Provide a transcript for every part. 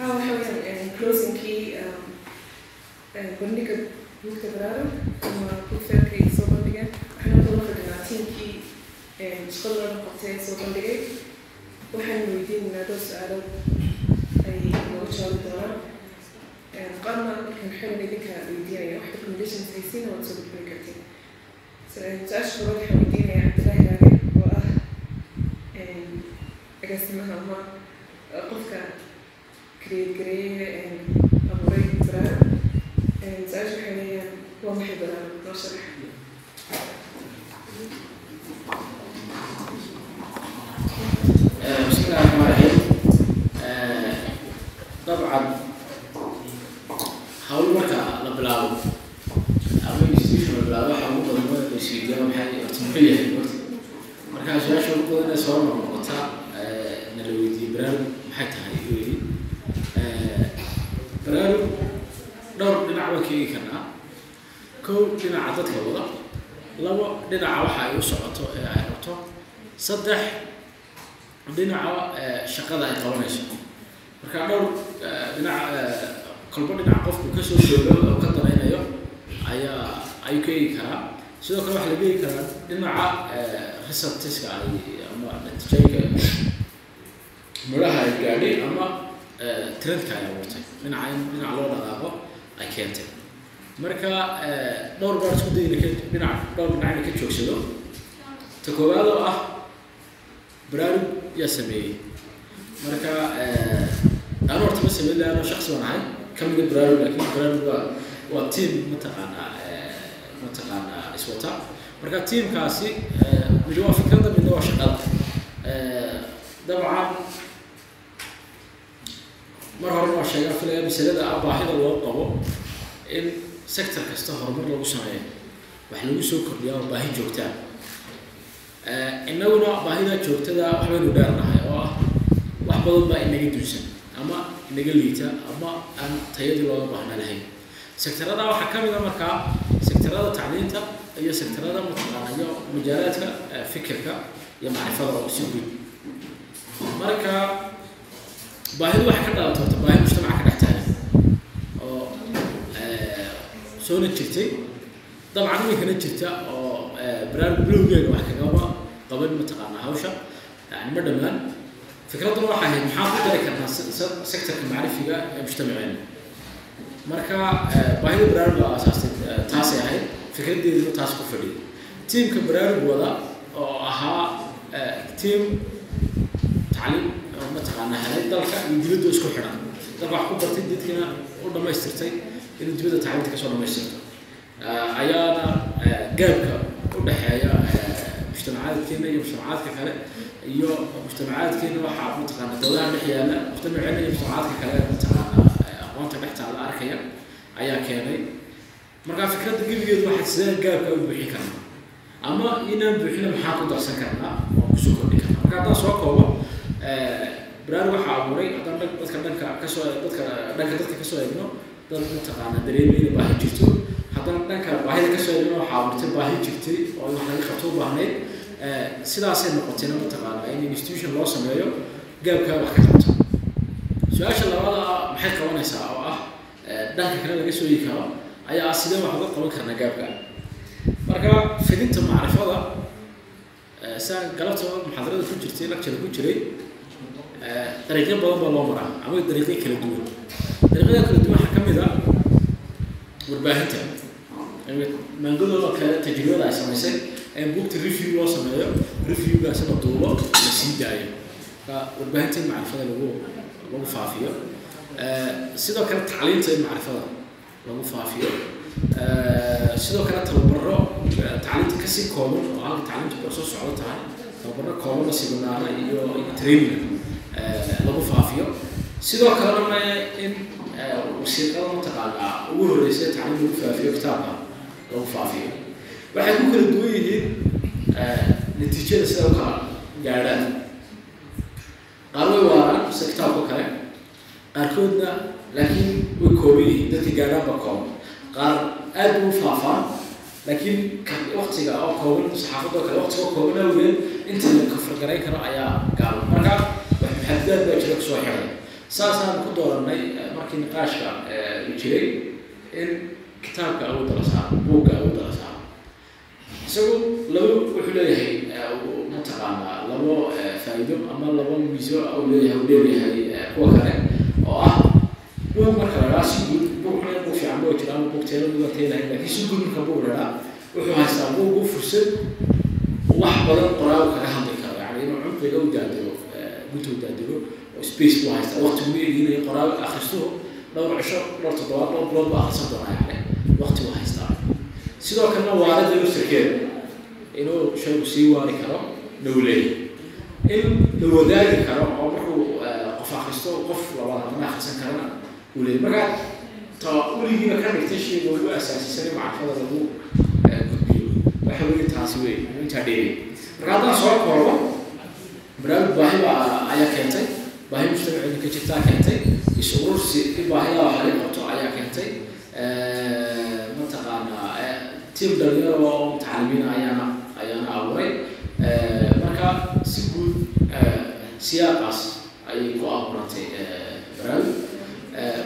ah waxa weeyaan closingkii bandhiga buugta baraarug ama buugtaakay soo bandhigeen waxaana kula fadhinaa tiimkii shaqada looga qabtay soo bandhigay waxaan weydiinaynaa dhowr su'aalood ay nooga jawaabi doonaan qaarna markan xilin idinka weydiinaya wax recommendations haysiina waad soo gudbin kartid su'aasha koowaad waxaan weydiinaya cabdillahi raage oo ah agaasimaha ama create gareeye abuuray baraarug su-aasha waxay leeyaan waa maxay baraarug noo sharax بسم الله الرحمن الرحيم طبعا hawl marka la bilaabo ama institution la bilaabo waxa ugu badan waa isweydiyaa maxay horta muxuu yahay horta marka su-aasha ugu badan ee soo baraarug dhowr dhinac baan ka eegi karnaa. Kow dhinaca dadka wada labo dhinaca waxa ay u socoto ee ay rabto. Saddex dhinaca shaqada ay qabanayso. Marka dhowr dhinac kolba dhinac qofku ka soo shoogo oo ka danaynayo ayaa ayuu ka eegi karaa sidoo kale waxaa laga eegi karaa dhinaca receptiska ay ama natiijooyinka midhaha ay gaadhay ama trendka ay abuurtay dhinaca in dhinac loo dhaqaaqo ay keentay marka dhowr baan isku dayna ka dhinac dhowr dhinacna ka joogsado. Ta koowaad oo ah baraarug yaa sameeyey. Marka anu horta ma sameyn laano shaksi baan ahay. Kamida baraarug laakin baraarug waa waa team mataqaanaa mataqaanaa iswata marka teamkaasi mid waa fikradda midna waa shaqada dabcan mar horena waa sheegaa filaya masalada ah baahida loo qabo in sector kasta horumar lagu sameeyo wax lagu soo kordhiyaa oo baahi joogtaa inaguna baahida joogtada waxbaynu dheernahay oo ah wax badan baa inaga duusan ama inaga liita ama aan tayadii looga baahna lahayn. Sektarada waxaa ka mid a markaa sektarada tacliinta iyo sektarada mataqaana iyo majaalaadka fikirka iyo macrifada oo si guud marka baahidu waxay ka dhalato horta baahi mujtamaca ka dhex taagan oo soona jirtay. Dabcan iminkana jirta oo baraarug bilowgeeda wax kagama qaban mataqaanaa hawsha. Yani ma dhammaan. Fikradduna waxay ahayd maxaan ku dari karnaa sectorka macrifiga ee mujtamaceena. Marka baahida baraarug baa asaastay taasay ahayd. Fikraddeeduna taas ku fadhiyay. Tiimka baraarug wada oo ahaa tiim tacliim helay dalka iyo dibadda isku xidhan dalka wax ku bartay dadkiina u dhammaystirtay inuu dibadda tacliimta ka soo dhammaystirto ayaana gaabka u dhexeeya mujtamacaadkeena iyo mujtamacaadka kale iyo mujtamacaadkeena waxaa mataqaana dowlaha dhex yaalla mujtamaceena iyo mujtamacaadka kale mataqaana aqoonta dhex taala arkaya ayaa keenay marka fikradda gebigeedu waxaa sidee gaabka u buuxin karnaa ama inaan buuxina maxaa ku darsan karnaa oo ku soo kordhin karnaa marka haddaan soo koobo baraarug waxaa abuuray haddaan dadka dhanka ka soo dadka dhanka dadka ka soo eegno dad mataqaana dareemayna baahi jirto. Haddana dhanka baahida ka soo eegno waxaa abuurtay baahi jirtay oo wax laga qabto u baahnayd sidaasay noqotayna mataqaana in institution loo sameeyo gaabkaa wax ka qabto su'aasha labada maxay qabanaysaa oo ah dhanka kale laga soo yii karo ayaa ah sidee wax uga qaban karnaa gaabka. Marka fidinta macrifada saa galabta muxaadarada ku jirtay lecture ku jiray dariiqyo badan baa loo maraa ama dariiqyo kala duwan. Dariiqyada kala duwan waxaa ka mid ah warbaahinta maangadooda kale tajribada ay samaysay ee buugta review loo sameeyo. Reviewgaasi la duubo la sii daayo. Warbaahinta in macrifada lagu lagu faafiyo. Sidoo kale tacliinta in macrifada lagu faafiyo. Sidoo kale tababaro tacliinta ka sii kooban oo halka tacliinta soo socdo tahay tababaro koobana siminaara iyo training sidoo kalena in wasiiqada mataqaanaa ugu horreysay tacliim lagu faafiyo kitaabka lagu faafiyo. Waxay ku kala duwan yihiin natiijada sida u kala gaadhaan. Qaar way waaraan sida kitaabka kale. Qaarkoodna laakiin way kooban yihiin dadka gaadhaan ba kooban. Qaar aad bay faafaan laakiin waktiga oo kooban saxaafadoo kale waktiga oo kooban awgeed inta la kafargarayn karo ayaa gaaban marka wax baa jira ku soo xiray saasaan ku dooranay markii niqaashka uu jiray in kitaabka awoodda la saaro buugga awoodda la saaro isagu laba wuxuu leeyahay mataqaanaa labo faa'iido ama labo miiso uu leeyahay uu leeyahay kuwa kale oo ah buug marka la dhahaa si guud buug xun buug fiican buu jira ama buug teelo buuga teelahay si guud buug la dhahaa wuxuu haystaa buugu fursad wax badan qoraal kaga hadli karo. Yani inuu cumriga u daadego gunta u daadego oo space buu haystaa waqti buu eeginayo qoraal akhristuhu dhowr cisho dhowr toddobaad dhowr bilood buu akhrisan doonaa yani waqti buu haystaa. Sidoo kalena waarada laftirkeeda inuu shaygu sii waari karo dhowleey in la wadaagi karo oo markuu qof akhristo qof labaad ama akhrisan karana uu leeyahy marka ta weligiiba ka dhigtay shayga ugu asaasisanay macrifada lagu gudbiyo. Waxa weeye taasi wey intaa dheeri marka haddaan soo koobo barnaamij baahi baa ayaa keentay baahi mujtamaceeda ka jirtaa keentay isu urursi in baahidaa wax laga qabto ayaa keentay mataqaanaa tiim dhalinyaro oo mutacalimiin ayaana ayaana abuuray marka si guud siyaaqaas ayay ku abuurantay barnaamij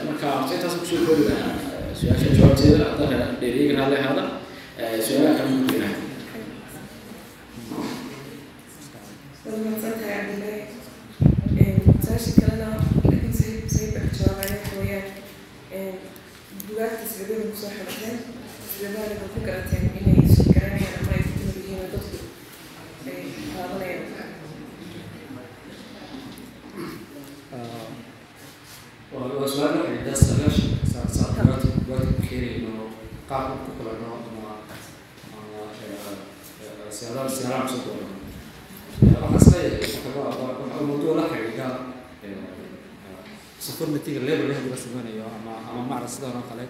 marka horta intaas ku soo koobi lahaa su'aasha jawaabteeda haddana dheeriyaga hadle hada su'aalaha kala mudinaa waad mahadsantahay cabdillahi su'aasha kalena laakiin say say baa jawaabaya waxa weeyaan bugaagta sibadada ku soo xidhateen sibadaha ku garateen inay isu garanayaan ama ay ku timid yihiin oo dadku ay qaadanayaan waa su'aal la xidhiidha sagaashan saa saa bugaagta bugaagta ku keenayno qaabka ku kulano ama ama siyaadaha siyaadaha ku soo doonano waxaan is leeyahay waxa mawduuc la xidhiidha security-ga level level laga sameynayo ama ama macna sidan oo kale.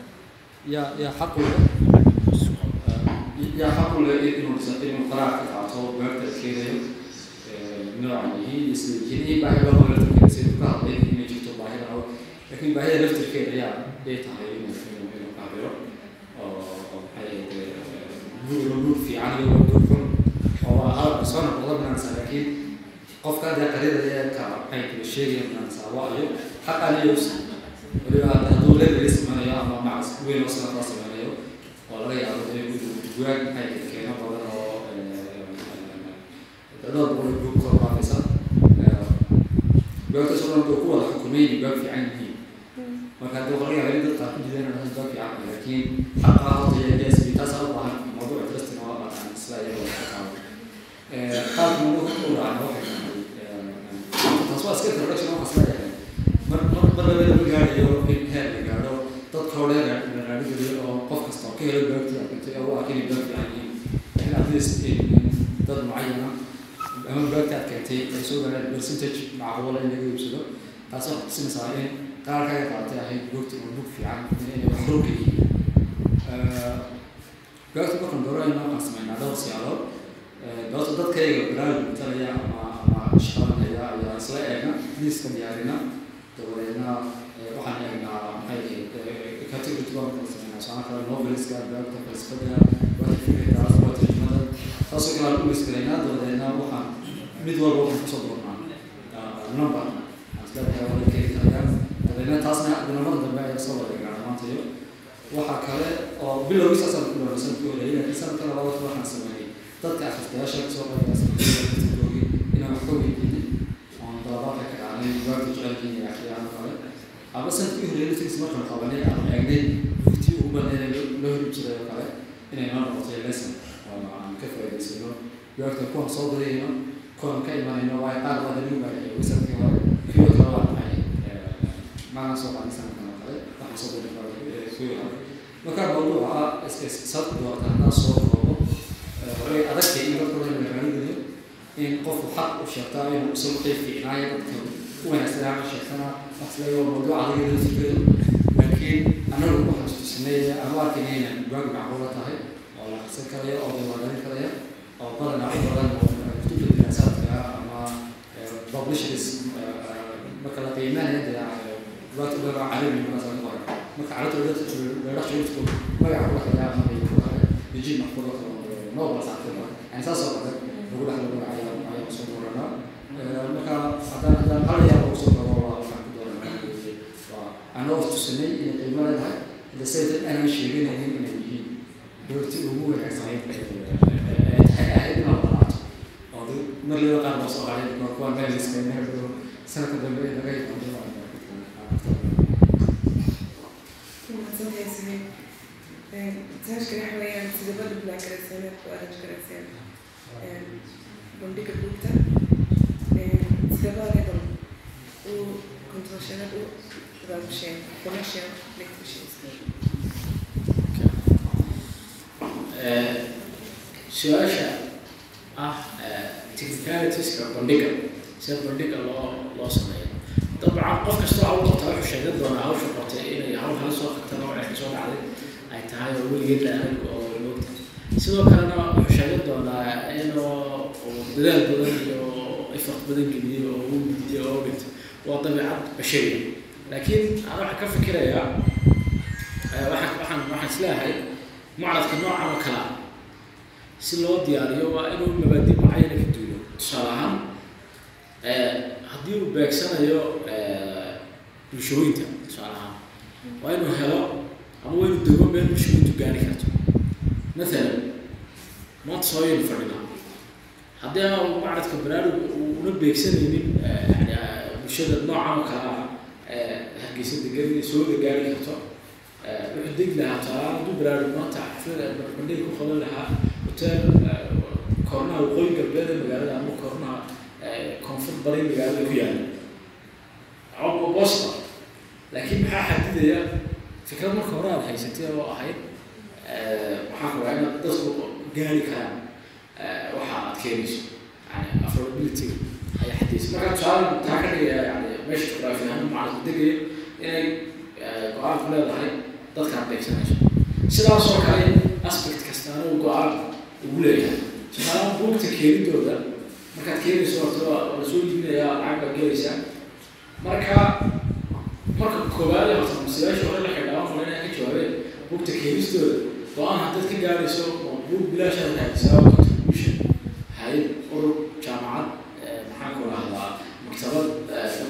Yaa yaa xaq u leh? Yaa xaq u leh inuu inuu qaraar ka qaato bugaagta keenayo nooca yihiin iyo sida yihiin iyo baahi loo qabo laftirkeeda siduu ka hadlay inay jirto baahida loo laakiin baahida laftirkeeda ayaa ay tahay inuu inuu qaabilo oo buur buur fiican iyo buur xun oo hadalka soo noqda banansa laakiin qofka hadda qaridaya ka kula sheegaya banansa waa iyo xaqan iyo weliba hadduu level sameynayo ama macs weyn oo sanadka sameynayo oo laga yaabo inuu bugaag maxay keeno badan oo dad boqol buug kor qaadaysa bugaagtaas oo dhan ku wada xukumay bugaag fiican yihiin marka haddii laga yaabo in dad qaar ku jideen inay bugaag fiican laakiin xaqa horta iyo jeesi taas u baahan mawduuc interesting oo aan isla iyadoo ka qaado qaabka mawduuca ku raacna waxay tahay taas waa iska introduction oo kasla yahay mar mar mar labada la gaarayo in heer la gaaro dadka hore la raadigeliyo oo qof kasta oo ka helo bugaagtii arkantay oo u arkay inay bugaag fiican yihiin laakiin at least dad mucayana ama bugaagta aad keentay ay soo gaareen percentage macquula in laga iibsado taas waxay tusinaysaa in dadkayga barnaamij matalaya ama ama shaqalanaya ayaa isla eegna liiska diyaarina dabadeedna waxaan eegnaa noveliska bugaagta falsafada bugaagta fikirka bugaagta jumada taasoo kale aan u lisgalaynaa dabadeedna waxaan mid walba waxaan ku soo doornaa number asleedahay dabadeedna taasna dinamada dambe ayaa soo wada eegnaa dhammaantayo waxaa kale oo bilowgii saasaan ku dhawa sannadkii horeeyay laakiin sanadka labaad waxaan sameeyay dadka akhristayaasha ka soo qaybgalasoogi inaan wax ka weydiinay oon dalabaadka ka dhacnay bugaagta jecelkiin iyo akhriyaan kale ama in qofku xaq u sheegtaa inuu isagu qeyb fiicnaayo dadka u wanaagsanaa ka sheegtana aslaga waa mawduuc adag iyo laftirkeedu laakiin annagu waxaan istusinay ama arkayna inay bugaag macquula tahay oo la akhrisan karayo oo diiwaangelin karaya oo badanaa u badan kutubta diraasaadka ama publishers marka la qiimeynaya dee bugaagta badan carabi markaas laga qoray marka carabta weerasha yurtku magaca ku dhexeeya ama ay ku dhahay bijin maxfuuda kalo noobal saxfida yani saas oo kale lagu dhex lagu dhacaya ayaa ku soo dooranaa marka haddaan haddaan hal yaa lagu soo gabo waa waxaan ku dooranaa anoo tusinay inay qiimo leedahay ila aanan sheeganaynin inay yihiin. Buugti ugu wanaagsaneyd su'aasha ah technicalitiska bandhiga sida bandhiga loo loo sameeyo dabcan qof kasta hawl qabta wuxuu sheegan doonaa hawsha qabtay inay hawl kala soo qabta nooca soo dhacday ay tahay oo weligeed la arag oo moogta sidoo kalena wuxuu sheegan doonaa inuu dadaal badan iyo ifaq badan geliyey oo uu gudiyey oo dhintay waa dabiicad bashariya laakiin ana waxaan ka fikirayaa waxaan waxaan waxaan is leeyahay mucradka noocan oo kale ah si loo diyaariyo waa inuu mabaadi macayana ka duulo. Tusaale ahaan haddii uu beegsanayo bulshooyinka tusaale ahaan waa inuu helo ama waa inuu dego meel bulshooyintu gaari karto. Mathalan maanta sooyaynu fadhinaa haddii aan macradka baraarug una beegsanaynin yani bulshada noocan oo kale ah hargeysa degan sooda gaari karto. Wuxuu degi lahaa tusaale hadduu baraarug maanta xaflada ku qaban lahaa. Hotel koornaha waqooyi galbeed ee magaalada ama koornaha koonfur bari magaalada ku yaalla boston. Laakiin maxaa xadidaya? Fikrad marka hore aad haysatay oo ahayd waxaan rabaa inaad dadku gaari karaan. Waxa aad keenayso. Yani affordability ayaa xadidaysa. Marka tusaale taa ka dhigaya? Yani meesha jugraafi ahaan macalku degayo inay go'aan ku leedahay dadka aad beegsanayso sidaas oo kale aspect kastaana uu go'aan ugu leeyahay tusaalaha buugta keenidooda markaad keenayso horta la soo iibinayaa lacag baad gelaysaa marka marka koowaad horta masiibaasha hore la xidhaa qolo inay ka jawaabeen buugta keenistooda go'aan haddaad ka gaarayso oo buug bilaashaad raadisaa oo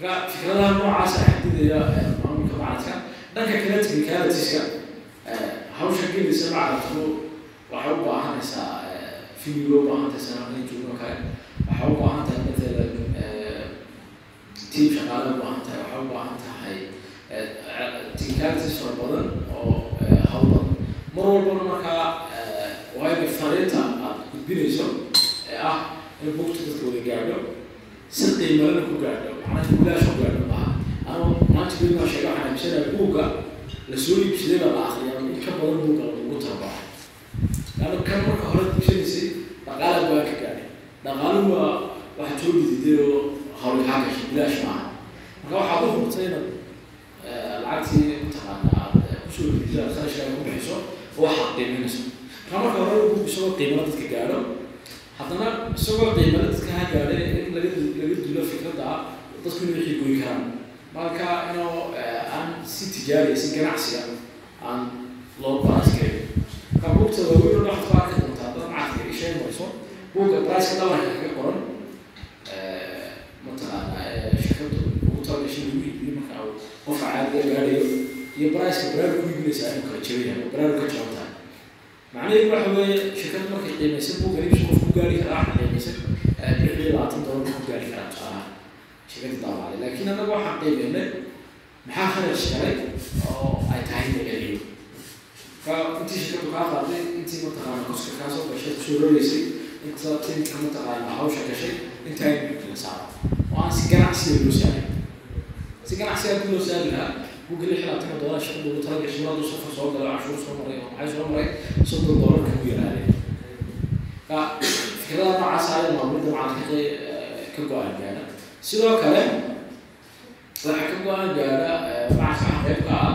marka fikradaha noocaas a xadidaya maamulka macadka dhanka kale technicalitiska hawsha gelaysa macadku waxay u baahanaysaa fili loo baahantahay sanadkan joogno kale waxay u baahan tahay matalan team shaqaale u baahan tahay waxay u baahan tahay technicalities fara badan oo hawl badan. Mar walbana markaa waayo fariinta aad gudbinayso ee ah in bugta dadka wada gaadho si qiimalana ku gaadho macnaha bilaash ku gaadho maaha ano maanta bil maa sheega waxaan amisanayaa buugga la soo iibsaday baa la akriyaa in ka badan buugga lagu tababaray laanna kan marka hore iibsanaysay dhaqaala baa ka gaadhay dhaqaaluhu waa waxaad soo dididay oo hawli kaa gashay bilaash maaha marka waxaad u hurtay inaad lacagtii mataqaana aad ku soo didiso aad kharashkaaga ku bixiso oo waxaad qiiminayso marka marka hore isagoo qiimala dadka gaadho haddana isagoo qiimala dadka ha gaadhay in laga laga dulo fikradda ah dadku inay wixii goyi karaan. Marka inuu aan si tijaariya si ganacsiga aan loo baaskarin marka buugta waaweyn oo dhaxad arki doontaa dad macadka ishay marso buugga briceka dhabarka ka qoran. Mataqaana shirkadda ugu talagashay lagu iibiyo marka uu qofka caadiga gaadhayo iyo briceka baraarug ku iibinaysa inuu kala baraarug ka jaban tahay macnaheedu waxa weeye shirkad markay qiimaysan buugga iibsi qof ku gaari karaa waxa lix iyo labaatan doolar ku gaari karaa tusaalaha shirkadda daawacday laakiin annaga waxaan qiimeynay maxaa kharash galay oo ay tahay in ka intii shirkaddu kaa qaaday intii mataqaana koska kaa gashay ku soo inta tinka mataqaana hawsha gashay intaa in la saaro oo aan si ganacsiga loo saarin si ganacsiga ku loo saari lahaa buugga lix labaatan ugu oo maxay soo maray? Soddon doolarka ku yaraaday ka ka go'aan gaara sidoo kale waxaa ka go'aan gaara macalka qaybka ah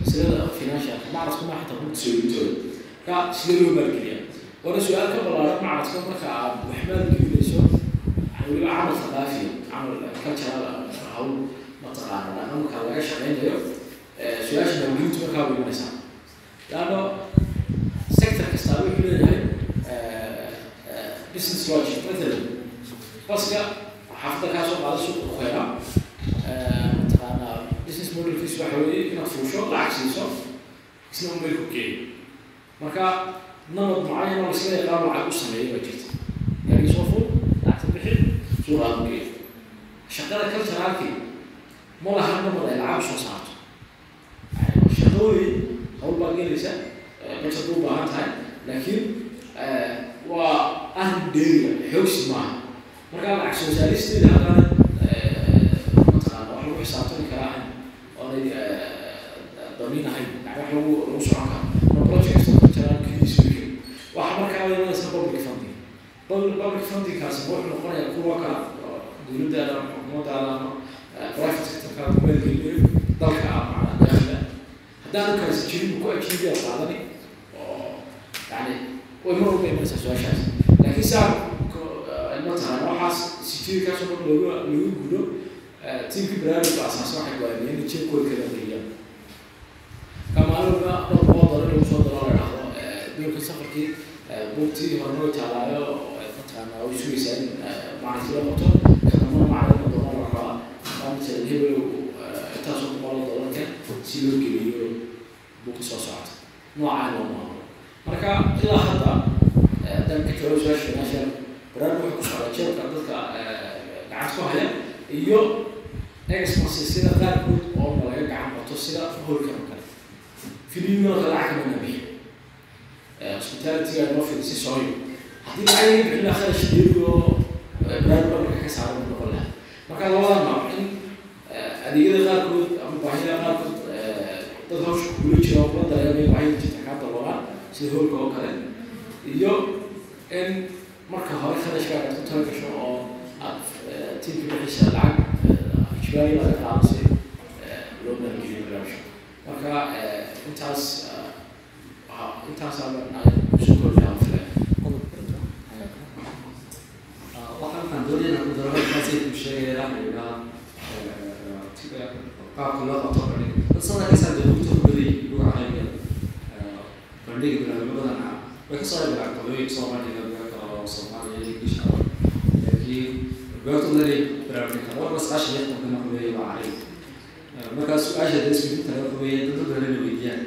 masalada financial macradku ma xataa ku sooyintooda marka sidee loo maalgeliyaa? Waana su'aal ka ballaaran macradka marka aad wax maalgelinayso weliba camal thaqaafiya camal cultural hawl mataqaana dhaqanka laga shaqeynayo su'aasha maalgelintu markaa way imanaysaa laano sector kastaa wuxuu leeyahay business logic matalan baska xaafadda kaa qaada suuqa ku hela mataqaana business modelkiisu waxa weeye inaad fuusho lacag siiso isna u meel ku geeyo marka nabad mucayan oo laisla yaqaan lacag u sameeyo baa jirta gaari soo ful lacagta bixi suuqa geeyo shaqada culturalki ma laha nabad ay lacag soo saarto. Shaqooyin hawl baa gelaysa budget u baahan tahay laakiin waa arrin dheeriga xoogsi maaha. Marka lacag soo saaristeeda haddana mataqaana wax lagu xisaabtami karaa ahayn oonay damiin ahayn yani wax lagu lagu socon karo. Ma project cultural kidiisa wiki waxa markaa ay imanaysa public funding. Public fundingkaasi wuxuu noqonayaa kuwa kala dowladda ama xukuumadda ama private sectorka maalgeliyo dalka macna dakhila haddaan kaasi jirin ku ajiibiya qaadani oo yani way mar walba imanaysaa su'aashaas laakiin saa mataqaana waxaas securitykaas oo dhan loogu lagu gudo tiimkii barnaamijka asaasa waxay go'aamiyeen in jeebkooda kala geliyaan kamaalowga dhowr boqol dolar lagu soo daro la dhahdo doorka safarkii buugtii horumar taalaayo mataqaana way sugaysaa in maalintii la qabto kadambana macalin doona la rabaa maalinta hebel intaasoo boqol dolarka si loo geliyo buugta soo socota noocaan loo maamulo marka ilaa hadda haddaan ka jawaab su'aasha financial barnaamij wuxuu ku socdaa jeebka dadka gacanta ku haya iyo expenses sida qaarkood oo laga gacan bato sida holka oo kale filimada lacag kama nabiyo hospitalityga noo fidisi sooyo haddii lacag laga bixin lahaa kharash iyadoo barnaamij marka ka saaran noqon lahaa marka labada nooc in adeegyada qaarkood ama baahida qaarkood dad hawsha kugula jira oo kula dareemay baahida jirta kaa daboolaan sida holka oo kale. Iyo in marka hore kharashkaaga aad ku tala gasho oo aad tiimka bixisa lacag ijbaari laga qaado si loo maalgeliyo barnaamijka marka intaas intaas ku soo kordhaa file waxaan waxaan doonayaa ku daro halkaasay ku sheegaya aniga qaabka loo qabto bandhig dad sanadkiisa dee lugta ku baday luga carabiga bandhiga bilaabyo badan ah way ka soo bilaab qodooyin soo bandhiga beerka oo soomaaliya english ah laakiin beertoodanay bilaabni karo warba sagaashan iyo tobankana qodeeya waa carabi markaa su'aasha dee isweydiinta laga qodeeya dad badan la weydiiyaan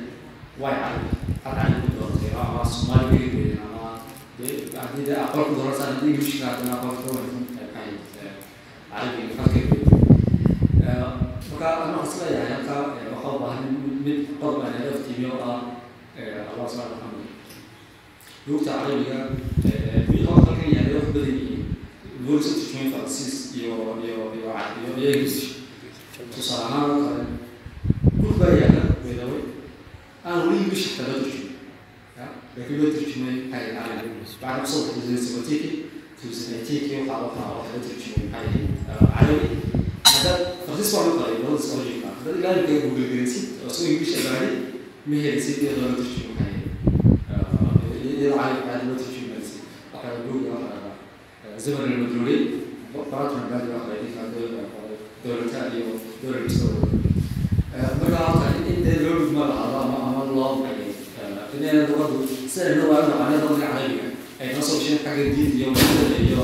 way carabi had carabi ku dooratay ama soomaali bay weydeen ama haddii dee aqoonku doorataan haddii englishka haddana aqoonka dooratay carabiga halkay weydeen marka anaa is leeyahay halka waxaa u baahan mid qodob aan helo iftiimiyo ah allah subxana maxamed lugta carabiga mid hor halkan yahay wax badan yihiin lugta turjumayn faransiis iyo iyo iyo iyo iyo english tusaale ahaan oo kale dhul baa yaalla weedaway aan weli english kala turjumay laakiin loo turjumay maxay carabi bacda ku soo baxday sabatiki tusanatiki waxaa waxaa wax la turjumay maxay carabi haddaad farsis baa lagu qalay labada soo jirta haddaad ilaahay kaga google garaysid oo soo english baahay ma helaysid iyadoo la turjumay maxay iyadoo carabi baa loo turjumaysid waxaa google waxaa زمن المدلولي قرأت من بعد أخرى دولة iyo dowlad kastoo marka halka in dee loo dhugma lahado ama ama loo inayna luqadu sida loo waayo naqaanada dadka carabiga ay noo soo sheegeen xagga diinta iyo masada iyo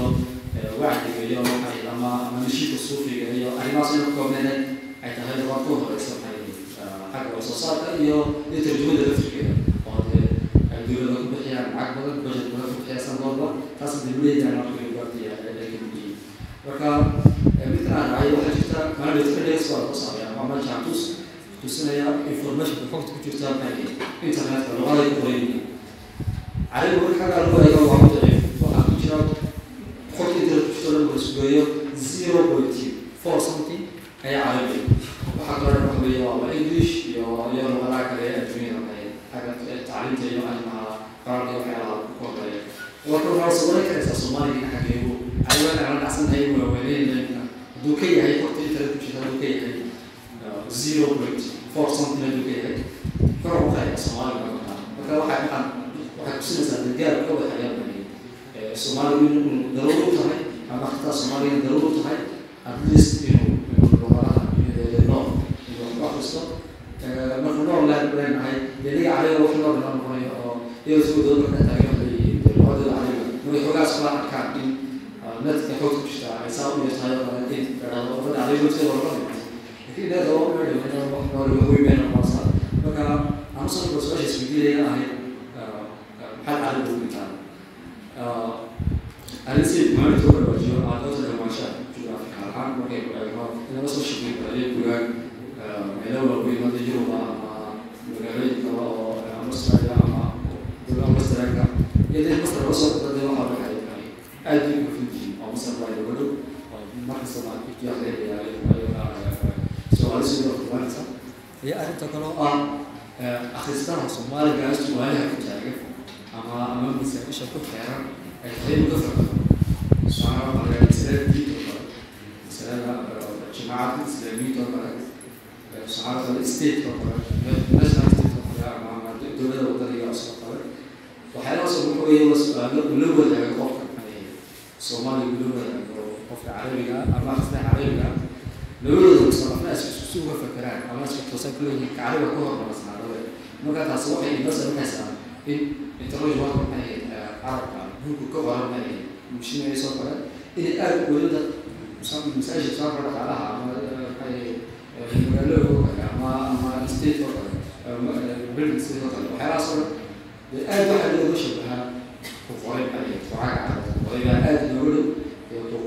wacdiga iyo maxay ama ama nashiidka suufiga iyo arrimahaas ina koobneene ay tahay luqad ku horeysa maxay xagga wax soo saarka iyo iyo tarjumada laftirkeeda oo dee dowladda ku bixiyaan lacag badan budget badan ku bixiyaan sanad walba taas dee leeyahay marka luqadii ay ka mid yihiin marka midkan aan raacay waxaa jirta maalin index baa lagu sameeyaa waa meesha tus tusinaya information xogta ku jirta internetka luqaday ku yihiin carabi masdarka ama jumla masdarka iyo dad masdar u soo dada waxa laga xariiran aad bay ku fidiin oo masdar waayo wado markasta ma fikiya leeyahay iyo arrinta kale oo ah akhristaha soomaaligaas waalaha ku taaga ama ama masaaisha ku xeeran ay qayb uga farqan masalada diinta oo kale masalada jamaacada islaamiyinta oo kale masalada state oo kale asal wuxuu yahay ula wadaaga qofka soomaaliya ula wadaago qofka carabiga ama asna carabiga labadooda musanafna is uga fakeraan ama isku toosan ku ka carabiga ku horna marka taasi waxay ina samaysaa ah, in interlojumar waxay carabka eh, buulku ka qoran ay mushimayso kale inay aad waddada masaajidka dhaqaalaha ama eh, waxay eh, magaalooyinka ama ama state oo kale building state kale waxyaalahaas oo dhan dee aad waxaa looga shabahaa kuqoray qarya qoraaga adag odaygaa aada loola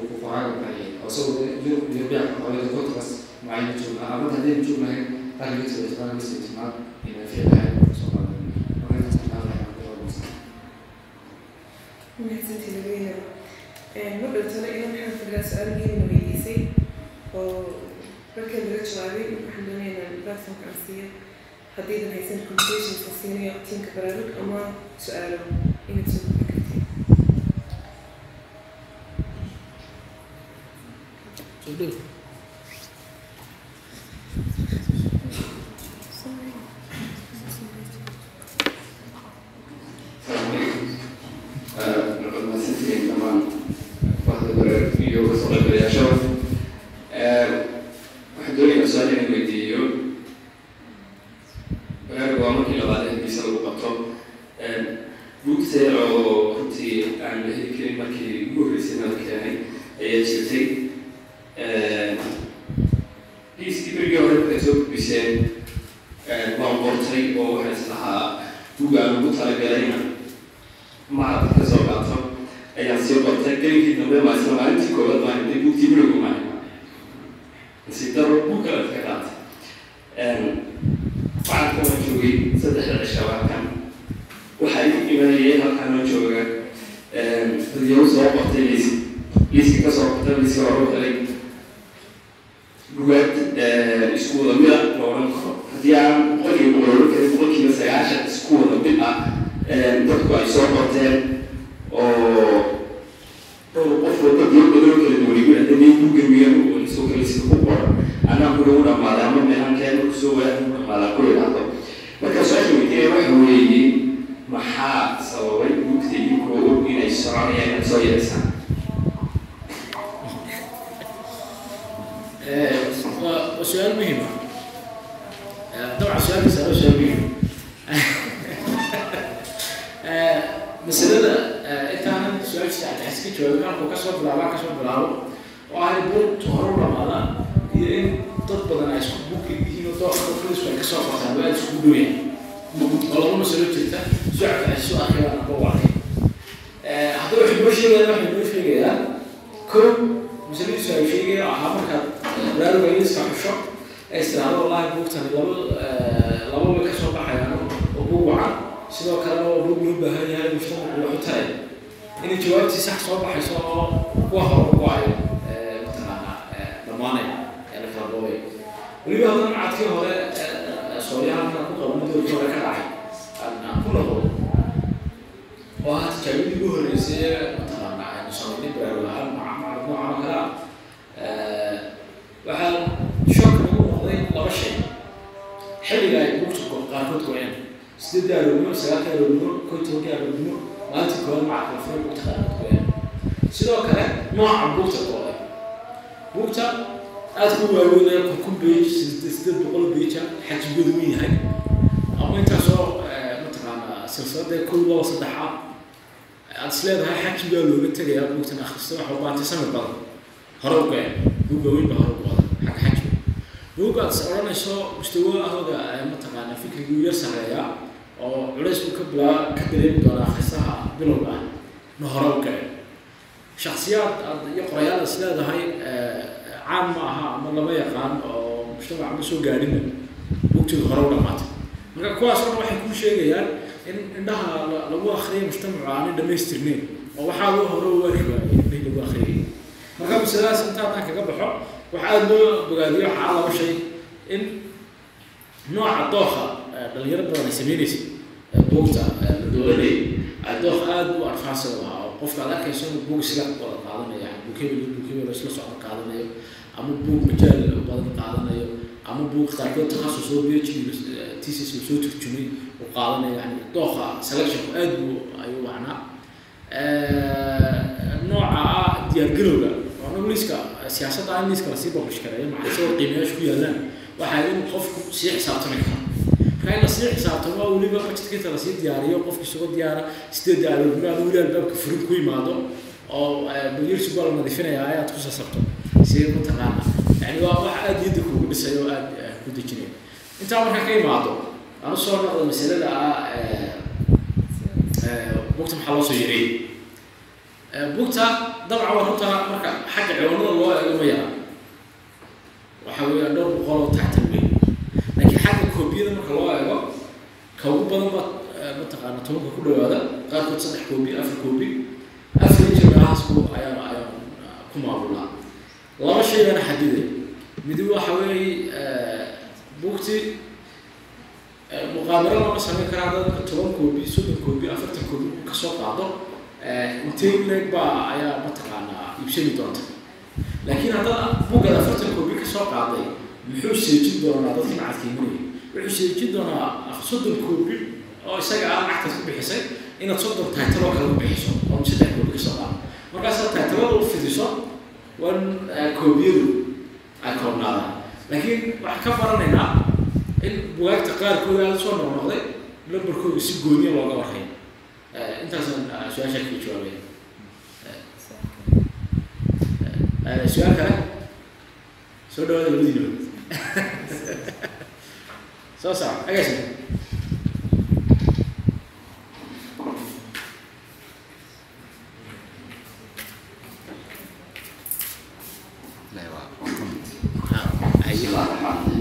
ku qoraaga qarya isagoo jurbiya ka qoray kotas macayna joogna amad haddayna joognahay qaryigiisa isqaangiisa ismaad inay fiicahay mudhowtana ila maxamed fadlaa su'aalgeena weydiisay oo markaa laga jawaabay waxaan doonaynaa baadsanka ansiiya haddii dhagaysan convershaska siinayo tiimka baraarug ama su'aalo inaad sababay mugta iibkoodu inay soconayaan soo yeesaan xajigoodu wen yahay ama intaasoo mataqaanaa silsilada kow laba saddex ah aada is leedahay xajigaa looga tegayaa buugtan akhrista waxa samir badan hore u buug waaweyn baa hore u xagga xajiga buug aad is odhanayso mustawahooda mataqaana fikriguu yar sareeya oo culays buu ka bilaa ka dareemi doonaa akhristaha bilowga ah na hore u go-een shaksiyaad aad iyo qorayaal is leedahay caan ma aha ama lama yaqaan oo mujtamac ma soo gaadhina buugtooda hore u marka kuwaas oo dhan waxay kuu sheegayaan in indhaha lagu akriyo mujtamacu aanay dhamaystirneyn oo waxaa loo hore u arki waayay indhihii lagu akriyay marka masaladaas inta haddaan kaga baxo waxaa aada loo bogaadiyo waxaa laba shay in nooca dooha dhalinyaro badan ay sameynaysay buugta la doolanay ay dooh aada u adfaansa u ahaa oo qofka aad arkayso inuu buug isla wada hebel buug hebel isla socda qaadanayo ama buug majaal badan qaadanayo ama buug qaarkood takhasus oo thesis uu soo turjumay uu qaadanayo yani dooha selectionku aad buu ayuu wacnaa nooca diyaargarowga waana liiska siyaasadda in liiska la sii bablish kareeyo maxaa isagoo qiimayaasha ku yaalaan waxaa in qofku sii xisaabtami karo marka in la sii xisaabtamo weliba budgetka la sii diyaariyo qofki isagoo diyaara sideed aaloodnimaada weli albaabka furid ku yimaado oo balyirsi baa la nadiifinaya ayaad ku sasabto si mataqaana yani waa wax aada yadda kugu dhisay oo aada ku dejinay. Intaa markaa ka imaado aan u soo noqdo masalada ah bugta maxaa loo soo yareeyay bugta dabcan waa runta marka xagga ciwaanada loo eego ma waxa weeya dhowr boqol oo tactan weyn. Laakiin xagga koobiyada marka loo eego ka ugu badan ba mataqaana tobanka ku dhawaada qaarkood saddex koobi afar koobi. Afar inji meelahaas ku ayaan ayaan ku maamulnaa laba shay baana xadiday midi waxa weeye bugti muqaabaro lama samayn karaa dadka toban koobi soddon koobi afartan koobi ka soo qaado intee leeg baa ayaa mataqaanaa iibsami doonta. Laakiin haddana buggad afartan koobi ka soo qaaday muxuu seejin doonaa dadka lacagtiimanaya wuxuu seejin doonaa soddon koobi oo isaga ah lacagtaas ku bixisay inaad soddon taytaloo kale ku oo saddex koobi ka soo qaado markaasaad taytalada u fidiso wan koobiyadu ay koobnaadaan laakiin waxaan ka baranaynaa in bugaagta qaarkooda aada soo noqnoqday lambarkooda si gooniya looga warhay intaasaan su'aasha kaga jawaabaya su'aal kale soo dhawaada labadiinaba soo saar agaas Islam.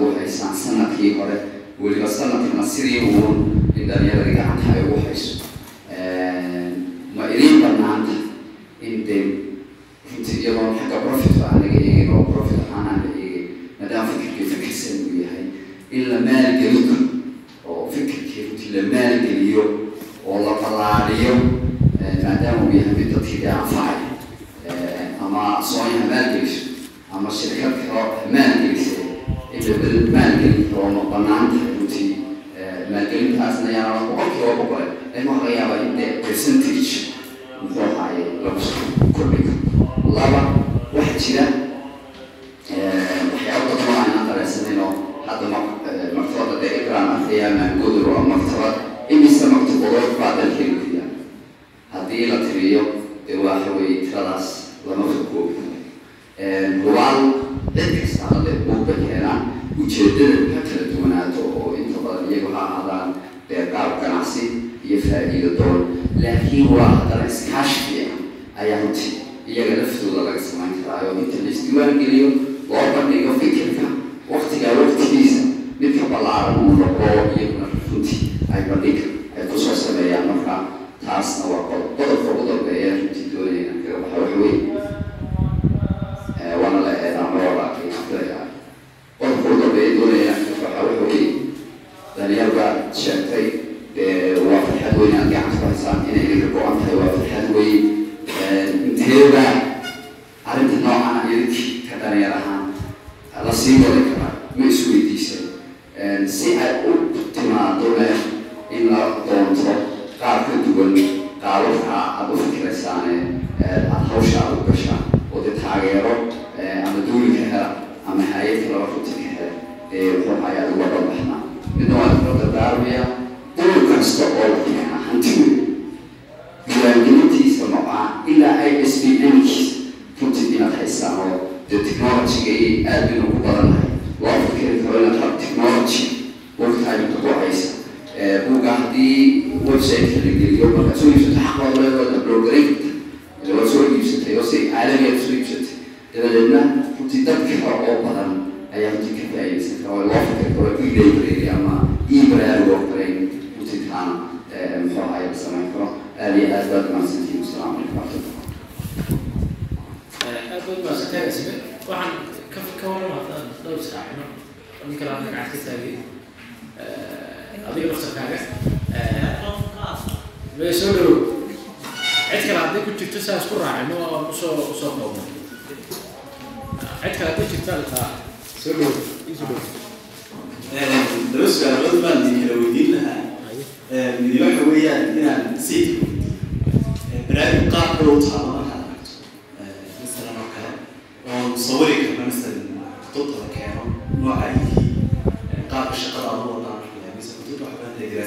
Ugu haysaan sannadkii hore weliba sanadkana sidii uun in dhalinyarada gacanta ay ugu hayso ma idiin banaanta in dee runtii xagga profit aan eegin oo profit ahaan aan la eegin maadaama fikirkii fikirsan uu yahay in la maalgelin karo laba su'aalood baan idinla weydiin lahaa midi waxa weeyaan qaabka shaqada aad u wadaan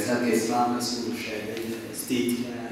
marka islaamka siduu sheegay stateka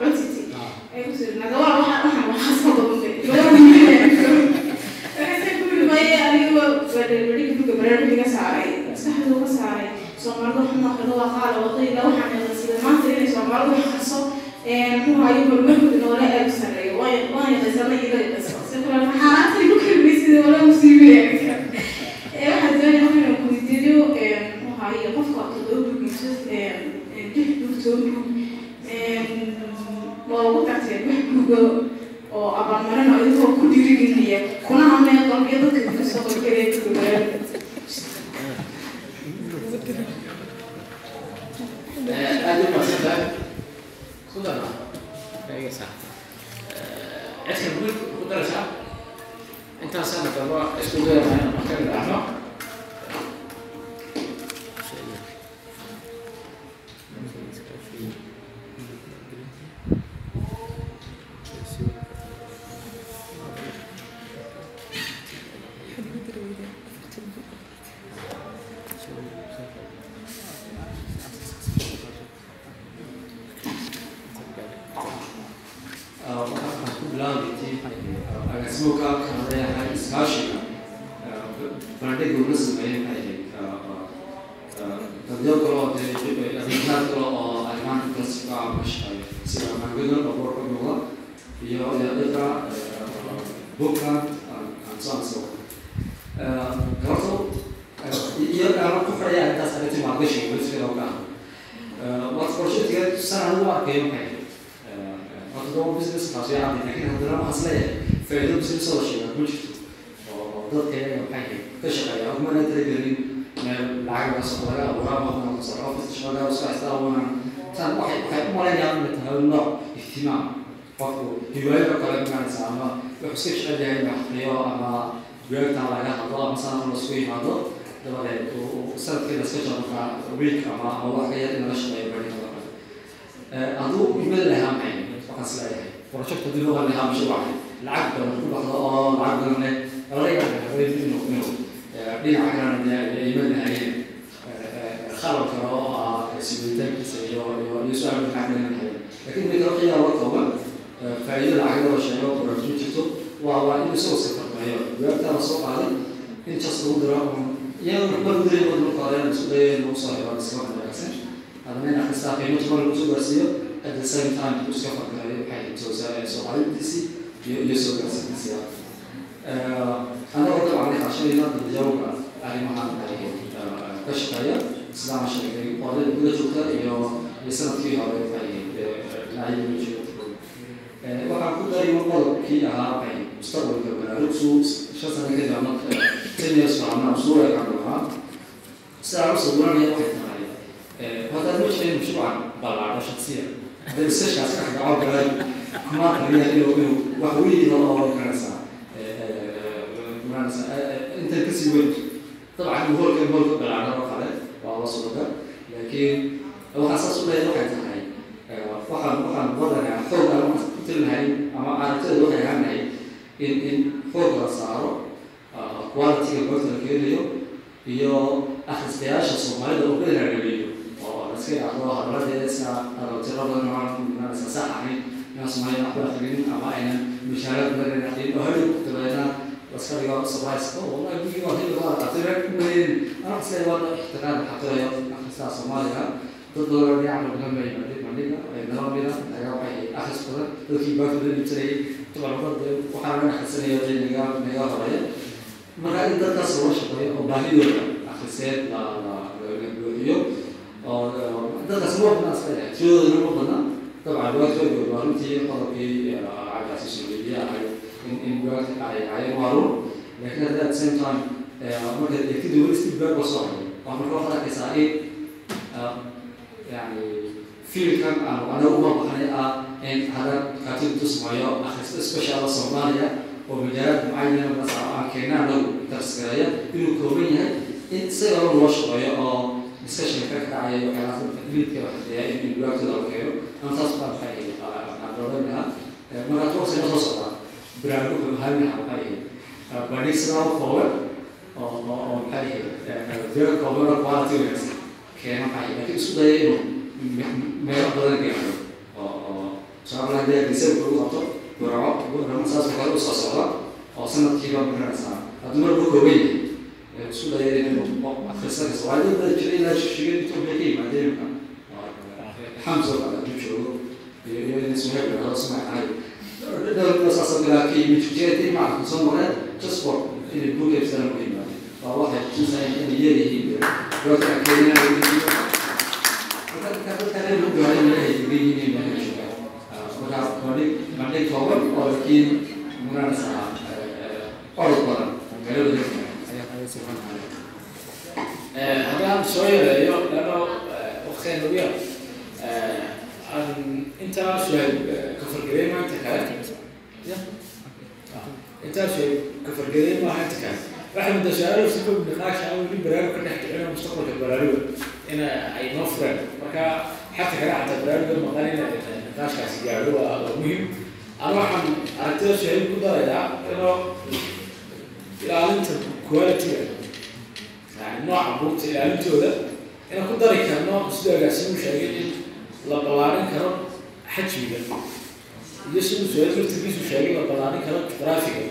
Gracias. Maxay ahayd dadyo kale oo adeegyaad kale oo arrimaha kalsiga ah ka shaqeeya sida maangadan warka muuqda iyo dhirka buka and so on so gabarto iyo aan ku xidhaya intaas arrintii maalgashiga weligeeda oo ka ah waad qorshatiga sanad u arkayo maxay marka doo business kaas yaa cadday laakiin haddana waxaan is leeyahay faa'iido business oo sheega ku jirto oo dadka iyaga maxay ka shaqeeya kumana talagelin meel lacag laga soo laga abuuraa wadana ka soo office shaqada isku haystaa wana tan waxay waxay u malaynayaan inay tahay nooc ihtimaam qofku hiwaayada kale magaranaysa ama wuxuu iska jecel yahay in la aqriyo ama weertan laga hadlo ama sanad la isku yimaado dabadeed sanadkeeda iska markaa week ama ama wax ka yar in laga shaqeeyo bari hadduu imada lahaa maxay waxaan is leeyahay project haddii loo lahaa mashruuca lacag badan ku baxdo oo lacag badan leh laga yaaba inuu inuu dhinaca kalena imad lahayeen khalal kale oo ah sibitaankiisa iyo iyo su'aal lacag badan lahayeen laakiin mid kale qiyaa la kooban faa'iido lacag loo sheego project jirto waa waa in isagoo iska farmayo weertaa la soo qaaday in jas lagu diro iyadoo mar diray oo lagu qaaday isku dayay lagu soo helo iska wanaagsan. Hadana in akhristaa qiimo tuman lagu soo gaarsiiyo at the same time iska fargalayo waxay soo soomaalidiisii iyo iyo soo gaarsiintiisa anagoo dabcan kaashanayna dadjawga arrimahan ka shaqeeya sidaan sheegay qodada guda joogta iyo iyo sanadkii hore waxay dhinacyada joogta waxaan ku daray qodobkii ahaa waxay mustaqbalka baraarugsu shan sano kadib ama ten years from suu eegan doonaa sidaa u sawiranaya waxay tahay هذا المشكلة مشروعا بلعب شخصيا هذا السيشن أسكح دعوة كلام ما تريد إنه إنه وحوي الله الله كنسا كنسا أنت كسي وين طبعا هو كان هو بلعب رفع والله صدق لكن هو حساس ولا يروح يتحي وحن وحن وضع يعني فوق أنا قلت لها أما أنا تقول وضع يعني إن إن فوق صاروا كواليتي الوقت الكيلو iyo akhristayaasha soomaalida oo kala raagaliyo oo iska yaqdo hadaladeeda iska tiro badan oo iska sax ahayn inaan soomaalida waxba akhrin ama aynan mishaarad badan akhrin oo hadhow dabeedna surprise oo wallahi bigi waa hilib waa qatira kuweyn ana iska wada ixtiraam xaqayo akhristaa soomaaliga dad badan yacni bay madhig madhiga ay nalamida laga waxay akhris badan dadkii baakada dhibsanayay tabarabad waxaa laga akhrisanaya naga naga horreeya marka in dadkaas loo shaqeeyo oo baahidooda akhriseed la la buuxiyo oo dadkaas ma badna iska yahay tiradooda ma badna dabcan waa runtii qodobkii cagaasi suuliya ahay in in bugaagta ay ahaayeen waa run laakiin hadda at the same time marka eegtida weli si bugaag la soo hayo waa marka waxaad arkaysaa in yani fiilkan aan anaga uma baxnay ah in hadda kaatib tusmayo akhrista special soomaaliya oo majaalad mucayana basa aan keena anagu darskareeya inuu kooban yahay in isaga loo shaqeeyo oo discussion ka dhacaya waxyaalaha liidka waxdeeya in bugaagtooda la keeno ama taas baa maxay aan doodan lahaa marka toos ina soo socdaa dira kooban oo quality wanaagsan keena maxay laakiin isku daya inuu meelo badan gaaro oo oo tusaale haddii disay lagu qabto burco burco saas oo kale u soo socda oo sanadkiiba ma garanaysaa hadduu mar ku kooban yahay isku yimid jijeedii macalka soo mareen for inay ku yimaadeen waa waxay tusayeen inay yar yihiin dadka keenaya marka dadka reer lagu gaaray meelahay degan yihiin meelaha joogaan marka bandhig bandhig kooban oo laakiin ma garanaysaa orod badan magaalada haddaan soo yareeyo lano waqtigan lagu yar aan intaa su'aal ka fargelay maanta kale ya intaa su'aal ka fargelay maaha inta kale waxay mudda su'aalo si kow niqaash ah weli baraaruga ka dhex kicin oo mustaqbalka baraaruga in ay noo fureen marka xagta kale xataa baraaruga maqan in niqaashkaasi gaadho waa muhiim ana waxaan aragtida su'aal ku darayaa inoo ilaalinta quality-ga yani nooca buugta ilaalintooda inaan ku dari karno sidoo agaasimu sheegay in la ballaarin karo xajmiga. Iyo siduu su'aal laftirkiisu sheegay la ballaarin karo graafiga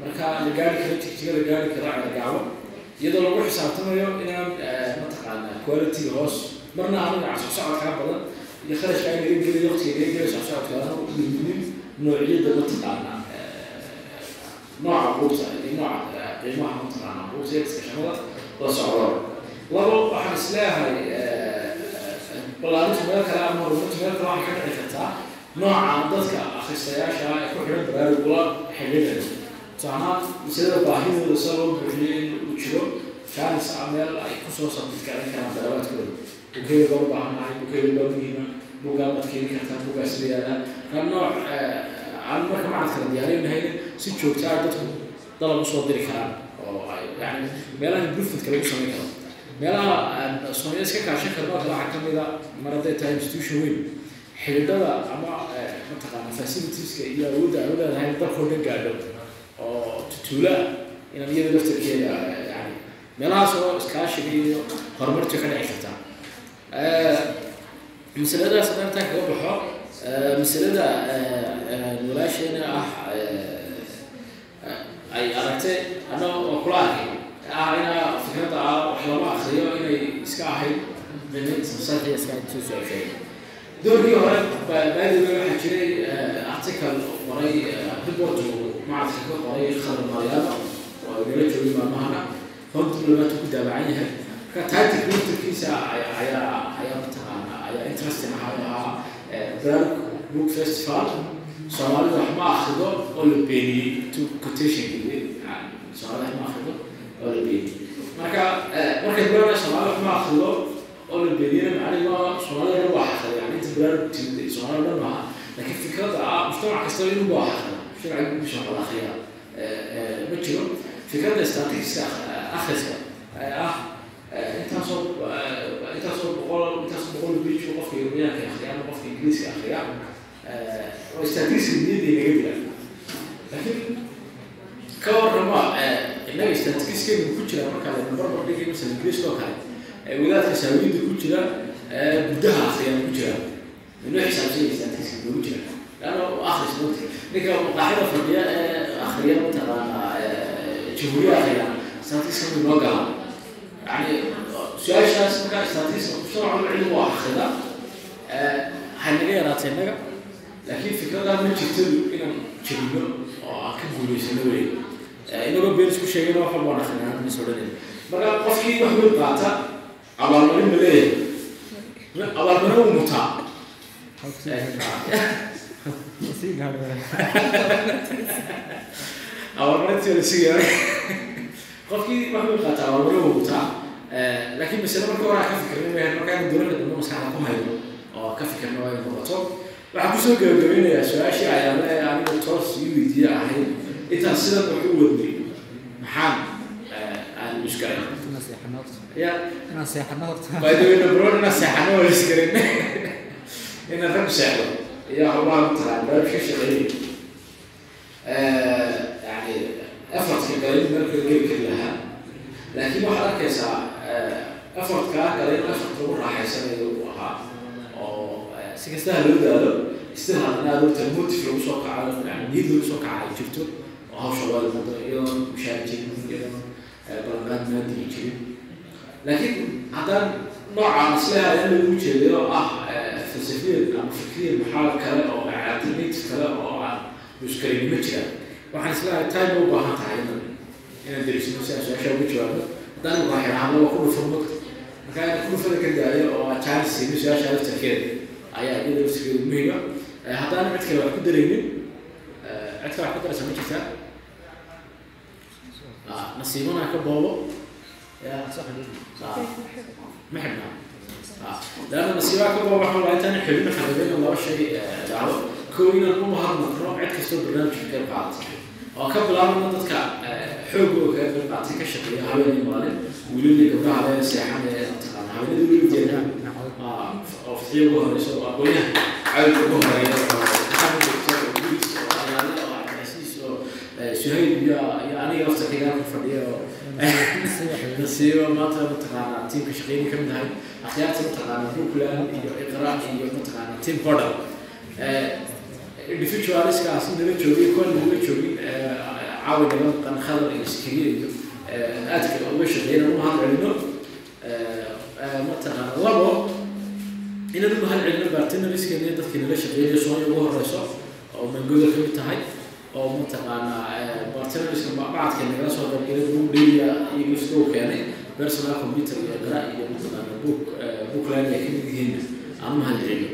marka la gaari karo jigjiga la gaari karo cagagacbo iyadoo lagu xisaabtamayo inaan mataqaana quality hoos. Marna aniga socsocodkaa badan iyo kharashka ay naga geliyo waqtiga naga geliyo socsocodkaana u dhiminin noocyada mataqaana nooca buugta iyo nooca qiimaha mataqaana buugta iyo iskashamada la socdo. Labo waxaan is leeyahay ballaarinta meel kale ama ah ah oo ay yani meelaha improvement lagu samayn karo meelaha soomaaliya iska kaashan karno kale waxaa ka mid a mar hadday tahay institution weyn xidhiidhada ama mataqaana facilitieska iyo awoodda ay u leedahay dalkoo dhan gaadho oo tutuula inaan iyada laftarkeeda yani. Meelahaas oo iskaashiga iyo horumarta ka dhici karta. Masaladaas haddaan kaga baxo masalada walaasheena ah ay aragtay annaga oo kula arkay ah inaa fikradda ah wax lama akriyo inay iska ahayd doorkii hore baadiga waxaa jiray article qoray report macadka ka qoray khalad maryaaba oo nala joogay maalmahana hor diblomaadku ku daabacan yahay marka tactic laftarkiisa ayaa ayaa mataqaana ayaa interesting ahaa ahaa brand book festival soomaalida wax ma akrido oo la beeniyey quotation soomaalida wax ma akrido marka markay brand soomaalida wax ma akrido oo la beeniyey macnaheedu waa soomaalida dhan waa akriya yani inta brand timid soomaalida dhan maaha laakiin fikradda ah mujtamac kastaba inuu waa akriya mujtamaca gudiisa wax wada akriya ma jiro. Fikradda statistiska akhriska ah intaasoo intaasoo boqol intaasoo boqol bij qofka yurubiyaanka akriya ama qofka ingiriiska akriya oo niyadda inaga dila laakiin ka warrama innaga statisticskeenu ku jira marka la barbar dhigay masala ingiriiska oo kale wadaadka saawiyadda ku jira guddaha akriya ku jira. Inuu xisaabsanya statistics ugu jira. Laanna akhris mati ninka maqaaxida fadhiya ee akriya mataqaana jamhuuriya akriya statistics inoo gala yani su'aashaas markaa statistics mujtamaca cilmi waa akrida waxay naga yaraatay innaga laakiin fikradaa ma jirto inaan jabino oo aan ka guulaysano wey inagoo been isku sheegayna wax walbaan akrinaa mis odhanen marka qofkii wax weyn qaata abaalmarin ma leeyahay. Abaalmarin uu mutaa. Abaalmarintii la sigayo qofkii wax weyn qaata abaalmarin uu mutaa. Laakiin masale marka hore aan ka fikirnay weyn markaan dowladda dambe maskaxda ku hayno oo ka fikirna waa inay noqoto waxaan ku soo gabagabeynayaa su'aashii ayaana ee aniga toos ii weydiiye ahayd intaan sidan wax u wadnay maxaan aan iskarin ya. Inaan seexano horta. Baroon inaan seexano waa iskarin inaan rag seexdo. Iyo howlaha mataqaan barnaamij ka shaqeeyay. Yani effortka galin marka geli kari lahaa. Laakiin waxaad arkaysaa effortkaa galin effort lagu raaxaysanayo uu ahaa. Oo si kastaha loo daalo still haddana aad ogtahay motive lagu soo kaco yani niyad lagu soo kaca ay jirto mushaar jirin iyadoon ballanqaad maadiga jirin laakiin haddaan noocaan is leeyahay in lagu jeedayo ah falsafiyad ama fikriyad maxaa kale oo alternative kale oo aan muskarin ma jiraan waxaan is leeyahay time u baahan tahay inaan derisino si aan su'aasha uga jawaabno haddaan raaxiraahdo waa ku dhufan mogta marka inaan ku dhufada ka daayo oo aan chance siino su'aasha laftarkeeda ayaa iyada laftarkeeda muhiima haddaan cid kale wax ku daraynin cid ma jirtaa nasiibana ka boobo ma xidhnaa dadka oo fitiyo ugu horeyso oo iyo in waqtigiidan fadhiya nasiibo maanta mataqaanaa tiimka shaqeynay ka mid ahay akhyaarta mataqaanaa buntland iyo iqraa iyo mataqaanaa tiim cordal individualiskaas nala joogay kuwan nala joogin caawinama qankhadar iyo sikiriya iyo aadka uga shaqeeyna u mahad celino mataqaanaa labo inaan u mahad celino bartinaliskeena dadkii nala shaqeynaya soonya ugu horeyso oo maangooda ka mid tahay oo mataqaanaa bartinariska bacadka nagala soo qaybgalay buu dheliya iyagu iskuu keenay personal computer iyo qara iyo mataqaanaa book bookline ay ka mid yihiin aan u mahad celino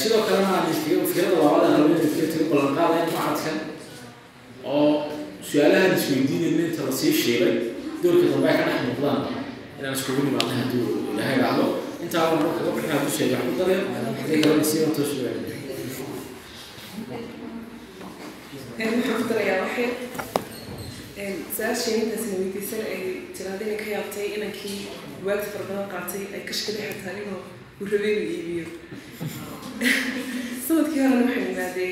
sidoo kalena aan iskaga fikrada labada haween iskaga taga ballan qaadaya macadkan oo su'aalahan isweydiinayna inta la sii sheegay. Doorka dambe ay ka dhex muuqdaan inaan iskugu nimaadna hadduu ilaahay raacdo. Intaa waa marka aan ku sheegay wax ku daraya haddii kalena sii wato su'aal waxaan ku darayaa waxay su'aashii intaasna weydiisan ay tiraada inay ka yaabtay inankii buwaagta fara badan qaatay ay kashkaday xataa inuu uu rabay inuu iibiyo sannadkii horena waxaan imaaday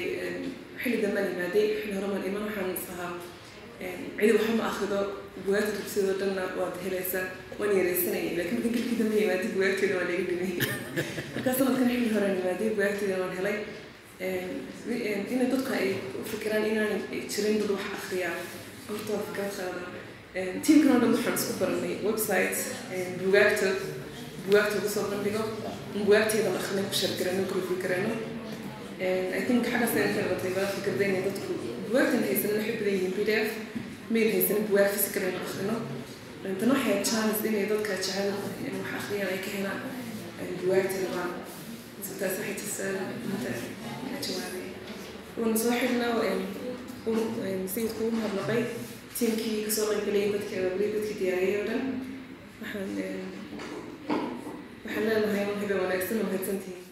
xilli dambaan imaaday xilli hore maan iman waxaan is ahaa cidi waxba ma akrido buwaagta dugsidoo dhanna waad helaysaa waan yareysanayay laakiin markan gelkii dambe imaaday buwaagteeda waan laga dhimay markaa sanadkan xilli horeen imaaday buwaagteeda waan helay inay dadku ay fikiraan inaan jirin dad wax akriya horta fikrad qaada. Tiimkan oo dhan waxaan isku baranay website bugaagta bugaagta ugu soo bandhigo. Bugaagteeda akhrina ku shargarano groupi garano i think xaggaas ay ka qabatay baa fikrada inay dadku bugaagtan haysanin waxay badan yihiin p d f mail haysanin bugaag physical aynu akhrino tan waxay chance inay dadka jecel wax akhriyaan ay ka helaan bugaagta rabaan taas waxay tusaan inta jawaabay waana soo xidhnaa sayidku u mahadnaqay tiimkii ka soo qaybgalayay dadka weli dadkii diyaariyay oo dhan waxaan waxaan leenahay habe wanaagsan oo mahadsantihiin